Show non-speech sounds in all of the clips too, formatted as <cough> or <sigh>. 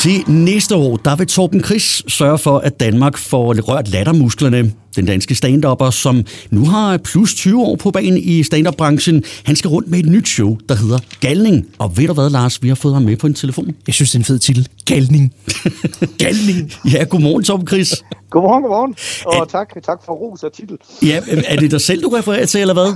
Til næste år, der vil Torben Chris sørge for, at Danmark får rørt lattermusklerne. Den danske stand som nu har plus 20 år på banen i stand-up-branchen, han skal rundt med et nyt show, der hedder Galning. Og ved du hvad, Lars, vi har fået ham med på en telefon. Jeg synes, det er en fed titel. Galning. Galning. <laughs> Ja, godmorgen, Torben Chris. Godmorgen, godmorgen. Og tak, tak for ros af titel. Ja, er det dig selv, du refererer til, eller hvad?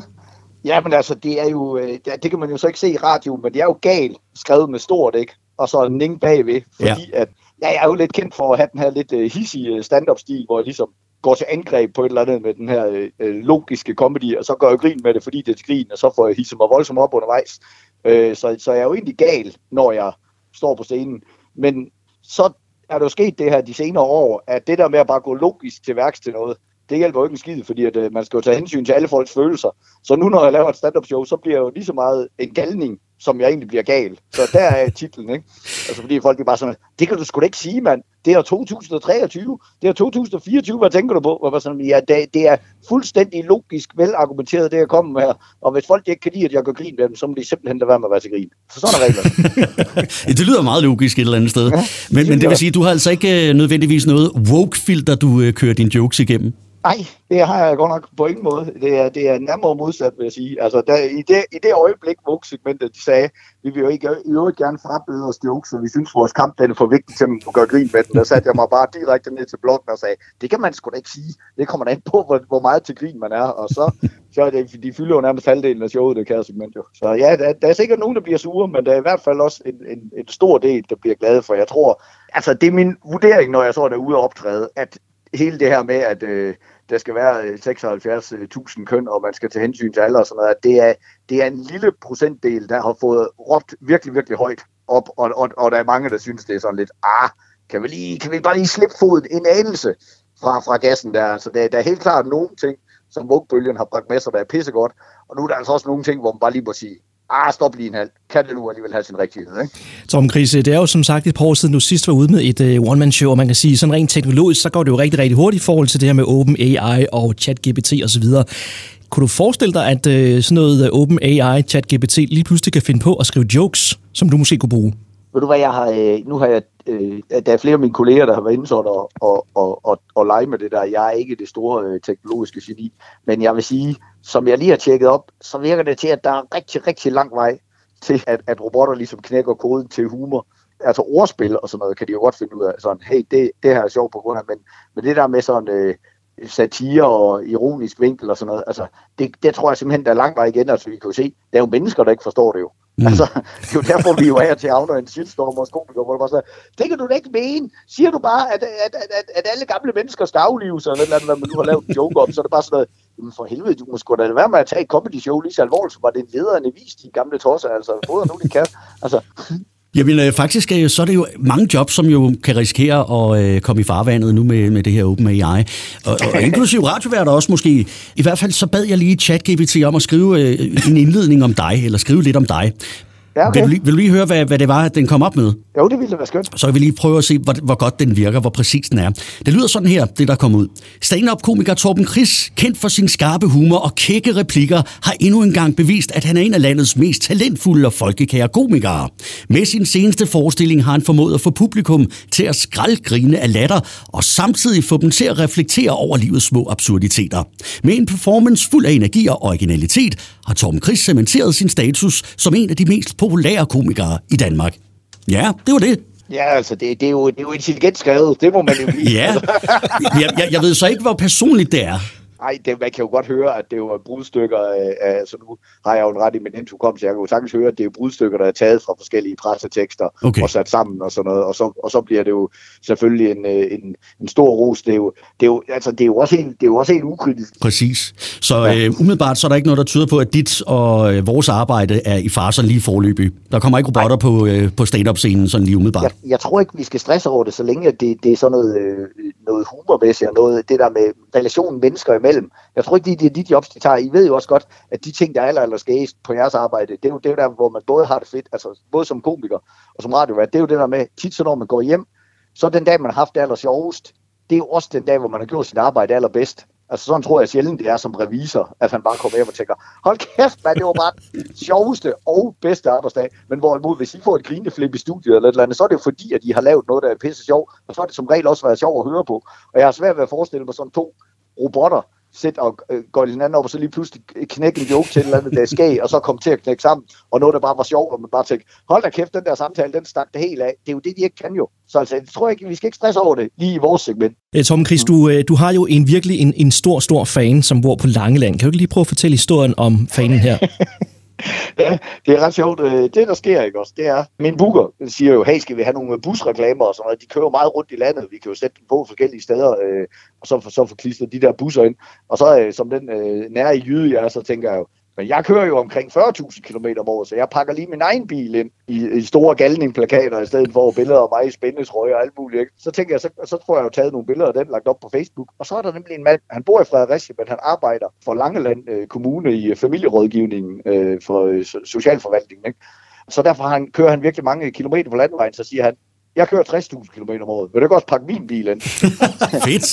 Ja, men altså, det er jo, øh, det kan man jo så ikke se i radio, men det er jo galt skrevet med stort, ikke? Og så ning bagved, fordi ja. at, ja, jeg er jo lidt kendt for at have den her lidt uh, hissige stand-up-stil, hvor jeg ligesom går til angreb på et eller andet med den her uh, logiske comedy, og så gør jeg grin med det, fordi det er til grin, og så får jeg hisset mig voldsomt op undervejs. Uh, så, så jeg er jo egentlig gal, når jeg står på scenen. Men så er der jo sket det her de senere år, at det der med at bare gå logisk til værks til noget, det hjælper jo ikke en skid, fordi at, uh, man skal jo tage hensyn til alle folks følelser. Så nu når jeg laver et stand-up show, så bliver jeg jo lige så meget en galning, som jeg egentlig bliver gal. Så der er titlen, ikke? Altså fordi folk er bare sådan, det kan du sgu da ikke sige, mand. Det er 2023, det er 2024, hvad tænker du på? Og sådan, ja, det, det er fuldstændig logisk velargumenteret, det jeg kommer her. Og hvis folk ikke kan lide, at jeg gør grin med dem, så må de simpelthen lade være med at være til grin. Så sådan er reglerne. <laughs> det lyder meget logisk et eller andet sted. Ja, men, men det vil sige, du har altså ikke øh, nødvendigvis noget woke-filter, du øh, kører dine jokes igennem? Nej, det har jeg godt nok på ingen måde. Det er, det er nærmere modsat, vil jeg sige. Altså, der, i, det, I det øjeblik, Vogue-segmentet de sagde, vi vil jo ikke i øvrigt gerne frabøde os jokes, så vi synes, vores kamp den er for vigtig til at gøre grin med den. Der satte jeg mig bare direkte ned til blokken og sagde, det kan man sgu da ikke sige. Det kommer an på, hvor, hvor meget til grin man er. Og så, så er det, de fylder jo nærmest halvdelen af showet, det kære segment jo. Så ja, der, der, er sikkert nogen, der bliver sure, men der er i hvert fald også en, en, en stor del, der bliver glade for. Jeg tror, altså det er min vurdering, når jeg så er derude og optræde, at hele det her med, at øh, der skal være øh, 76.000 øh, køn, og man skal tage hensyn til alle og sådan noget, det er, det er en lille procentdel, der har fået råbt virkelig, virkelig højt op, og, og, og der er mange, der synes, det er sådan lidt, ah, kan vi, lige, kan vi bare lige slippe foden en anelse fra, fra gassen der? Så der, der er helt klart nogle ting, som vugbølgen har bragt med sig, der er pissegodt, og nu er der altså også nogle ting, hvor man bare lige må sige, ah, stop lige en halv. Kan det nu alligevel have sin rigtighed, ikke? Tom Krise, det er jo som sagt et par år siden, du sidst var ude med et uh, one-man-show, og man kan sige, sådan rent teknologisk, så går det jo rigtig, rigtig hurtigt i forhold til det her med Open AI og ChatGPT osv. Kunne du forestille dig, at uh, sådan noget Open AI, ChatGPT lige pludselig kan finde på at skrive jokes, som du måske kunne bruge? Ved du hvad, jeg har, øh, nu har jeg, øh, der er flere af mine kolleger, der har været inde sådan og, og, og, og, og lege med det der. Jeg er ikke det store øh, teknologiske geni, men jeg vil sige, som jeg lige har tjekket op, så virker det til, at der er rigtig, rigtig lang vej til, at, at robotter ligesom knækker koden til humor. Altså ordspil og sådan noget kan de jo godt finde ud af. Sådan, hey, det, det her er sjovt på grund af, men, men det der med sådan øh, satire og ironisk vinkel og sådan noget, altså, det, det tror jeg simpelthen, der er lang vej igen. Altså, vi kan jo se, der er jo mennesker, der ikke forstår det jo. Mm. Altså, det er jo derfor, vi jo er til havner en shitstorm og komikere, hvor det bare så, det kan du da ikke mene. Siger du bare, at, at, at, at alle gamle mennesker skal aflives, eller noget, hvad man nu har lavet en joke om, så er det bare sådan noget, jamen for helvede, du må sgu da være med at tage et comedy show lige så alvorligt, som var det lederne vist, de gamle tosser, altså, både nu de kan. Altså, Jamen øh, faktisk øh, så er det jo mange jobs, som jo kan risikere at øh, komme i farvandet nu med, med det her Open AI. Og, og <laughs> inklusiv radioværter også måske. I hvert fald så bad jeg lige ChatGPT om at skrive øh, en indledning om dig, eller skrive lidt om dig. Ja, okay. vil, du, vil du lige høre, hvad, hvad det var, den kom op med? Jo, det ville være skønt. Så vil vi lige prøve at se, hvor, hvor godt den virker, hvor præcis den er. Det lyder sådan her, det der kom ud. Stand-up-komiker Torben Chris, kendt for sin skarpe humor og kække replikker, har endnu engang bevist, at han er en af landets mest talentfulde og folkekære komikere. Med sin seneste forestilling har han formået at få publikum til at skraldgrine af latter, og samtidig få dem til at reflektere over livets små absurditeter. Med en performance fuld af energi og originalitet, har Torben Chris cementeret sin status som en af de mest populære komikere i Danmark. Ja, det var det. Ja, altså, det, det, er jo, det er jo intelligent skrevet. Det må man jo <laughs> blive. ja, jeg, jeg, jeg ved så ikke, hvor personligt det er. Nej, det, man kan jo godt høre, at det var brudstykker, øh, altså nu har jeg jo en ret i min så jeg kan jo sagtens høre, at det er brudstykker, der er taget fra forskellige pressetekster okay. og sat sammen og sådan noget, og så, og så bliver det jo selvfølgelig en, øh, en, en stor ros. Det er, jo, det, er jo, altså, det, er jo også helt, det er jo også helt ukritisk. Præcis. Så ja. øh, umiddelbart så er der ikke noget, der tyder på, at dit og øh, vores arbejde er i far sådan lige forløbig. Der kommer ikke robotter på, øh, på stand-up-scenen sådan lige umiddelbart. Jeg, jeg tror ikke, vi skal stresse over det, så længe det, det er sådan noget, øh, noget humormæssigt og noget, det der med relationen mennesker imellem. Jeg tror ikke, det er de jobs, de tager. I ved jo også godt, at de ting, der er aller, aller skægest på jeres arbejde, det er jo det der, hvor man både har det fedt, altså både som komiker og som radiovært, det er jo det der med, tit så når man går hjem, så den dag, man har haft det aller sjovest, det er jo også den dag, hvor man har gjort sit arbejde allerbedst. Altså sådan tror jeg sjældent, det er som revisor, at han bare kommer hjem og tænker, hold kæft, man, det var bare den sjoveste og bedste arbejdsdag. Men hvorimod, hvis I får et grineflip i studiet eller et eller andet, så er det jo fordi, at de har lavet noget, der er pisse sjov, og så er det som regel også været sjov at høre på. Og jeg har svært ved at forestille mig sådan to robotter, sætte og øh, gå hinanden op, og så lige pludselig knække en joke til et eller andet, der er skæg, og så komme til at knække sammen, og noget, der bare var sjovt, og man bare tænkte, hold da kæft, den der samtale, den stak det helt af. Det er jo det, de ikke kan jo. Så altså, jeg tror ikke, vi skal ikke stresse over det, lige i vores segment. Øh, Tom Chris, du, øh, du har jo en virkelig en, en stor, stor fan, som bor på Langeland. Kan du ikke lige prøve at fortælle historien om fanen her? <laughs> <laughs> ja, det er ret sjovt. Øh, det, der sker, ikke også, det er, min booker siger jo, hey, skal vi have nogle busreklamer og sådan noget. De kører meget rundt i landet. Vi kan jo sætte dem på forskellige steder, øh, og så, så få klistret de der busser ind. Og så, øh, som den øh, nære jyde jeg er, så tænker jeg jo, men jeg kører jo omkring 40.000 km om året, så jeg pakker lige min egen bil ind i, i store galningplakater, i stedet for billeder af mig i spændingsrøg og alt muligt. Ikke? Så tænker jeg, så, så tror jeg jo taget nogle billeder af den, lagt op på Facebook. Og så er der nemlig en mand, han bor i Fredericia, men han arbejder for Langeland øh, Kommune i øh, familierådgivningen øh, for øh, socialforvaltningen. Ikke? Så derfor han, kører han virkelig mange kilometer på landvejen, så siger han, jeg kører 60.000 km om året. Vil du også pakke min bil ind? <laughs> Fedt.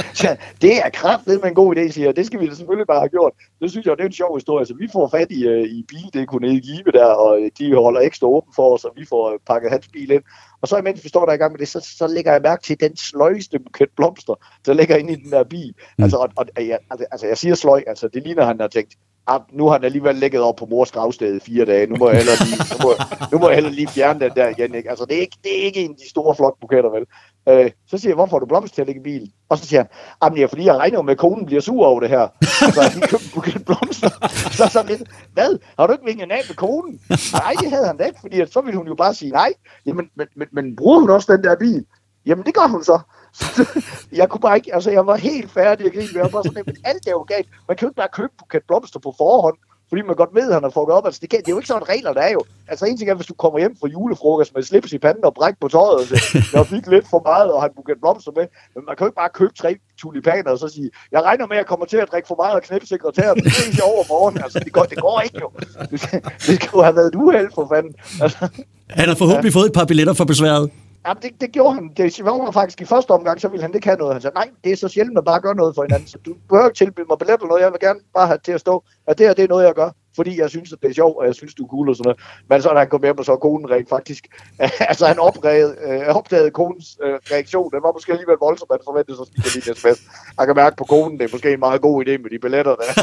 <laughs> det er kraftigt med en god idé, siger jeg. Det skal vi da selvfølgelig bare have gjort. Det synes jeg, det er en sjov historie. Så vi får fat i, uh, i bildeko nede i Give der, og de holder ekstra åben for os, og vi får øh, pakket hans bil ind. Og så imens vi står der i gang med det, så, så lægger jeg mærke til den sløjeste buket blomster, der ligger inde i den der bil. Mm. Altså, og, og, jeg, altså, jeg siger sløj, altså det ligner, han har tænkt, ah, nu har han alligevel ligget op på mors gravsted i fire dage, nu må jeg heller lige, nu må, nu må jeg heller lige fjerne den der igen. Ikke? Altså, det er, ikke, det er ikke en af de store flotte buketter, vel? Øh, så siger jeg, hvorfor har du blomster til at lægge i bil? Og så siger han, jamen det er fordi, jeg regner med, at konen bliver sur over det her. Altså, så har lige købt en buket blomster. Så er sådan lidt, hvad? Har du ikke vinget af med konen? Nej, det havde han da ikke, fordi så ville hun jo bare sige nej. Jamen, men, men, men bruger hun også den der bil? Jamen det gør hun så. <laughs> jeg kunne bare ikke, altså jeg var helt færdig at grine. Jeg var bare sådan, men alt er jo galt. Man kan jo ikke bare købe buket blomster på forhånd fordi man godt ved, at han har fået op. Altså, det, kan, det er jo ikke sådan regler, der er jo. Altså, en ting er, hvis du kommer hjem fra julefrokost med slips i panden og bræk på tøjet, og så, jeg fik lidt for meget, og han buket blomster med. Men man kan jo ikke bare købe tre tulipaner og så sige, jeg regner med, at jeg kommer til at drikke for meget og knæppe sekretæren, det er ikke over morgen. Altså, det går, det går ikke jo. Det <laughs> skal, det skal jo have været et uheld for fanden. Altså, han har forhåbentlig ja. fået et par billetter for besværet. Jamen, det, det gjorde han. Det var faktisk i første omgang, så ville han ikke have noget. Han sagde, nej, det er så sjældent at bare gøre noget for hinanden. Så du behøver ikke tilbyde mig billetter eller noget. Jeg vil gerne bare have til at stå, at det her det er noget, jeg gør fordi jeg synes, at det er sjovt, og jeg synes, du er cool og sådan noget. Men så da han kom hjem, og så konen rent faktisk, <laughs> altså han opdagede, øh, opdagede konens øh, reaktion, den var måske alligevel voldsom, at forventede sig lige lige sms. Han kan mærke på konen, det er måske en meget god idé med de billetter, der <laughs>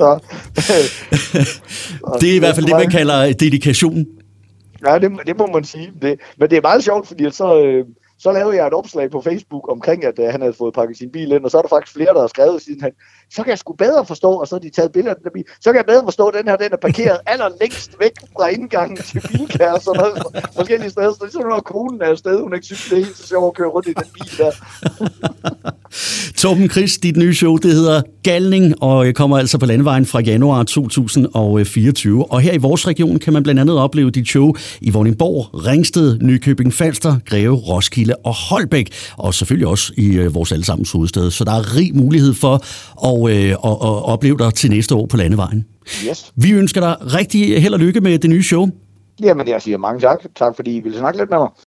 så, <laughs> det er i hvert fald det, man kalder dedikation. Ja, det, det må man sige. Det, men det er meget sjovt, fordi så, øh, så lavede jeg et opslag på Facebook omkring, at øh, han havde fået pakket sin bil ind, og så er der faktisk flere, der har skrevet siden han, så kan jeg sgu bedre forstå, og så har de taget billeder af den bil, så kan jeg bedre forstå, at den her den er parkeret <laughs> allerlængst væk fra indgangen til bilkær, og sådan noget, forskellige steder. Så det er sådan, når konen er afsted, hun ikke synes, det er helt så sjovt at køre rundt i den bil der. <laughs> Torben Chris, dit nye show, det hedder Galning, og øh, kommer altså på landvejen fra januar 2024. Øh, og her i vores region kan man blandt andet opleve dit show i Vordingborg, Ringsted, Nykøbing Falster, Greve, Roskilde Roskilde og Holbæk, og selvfølgelig også i øh, vores allesammens hovedstad. Så der er rig mulighed for at, øh, at, at opleve dig til næste år på landevejen. Yes. Vi ønsker dig rigtig held og lykke med det nye show. Jamen, jeg siger mange tak. Tak fordi I ville snakke lidt med mig.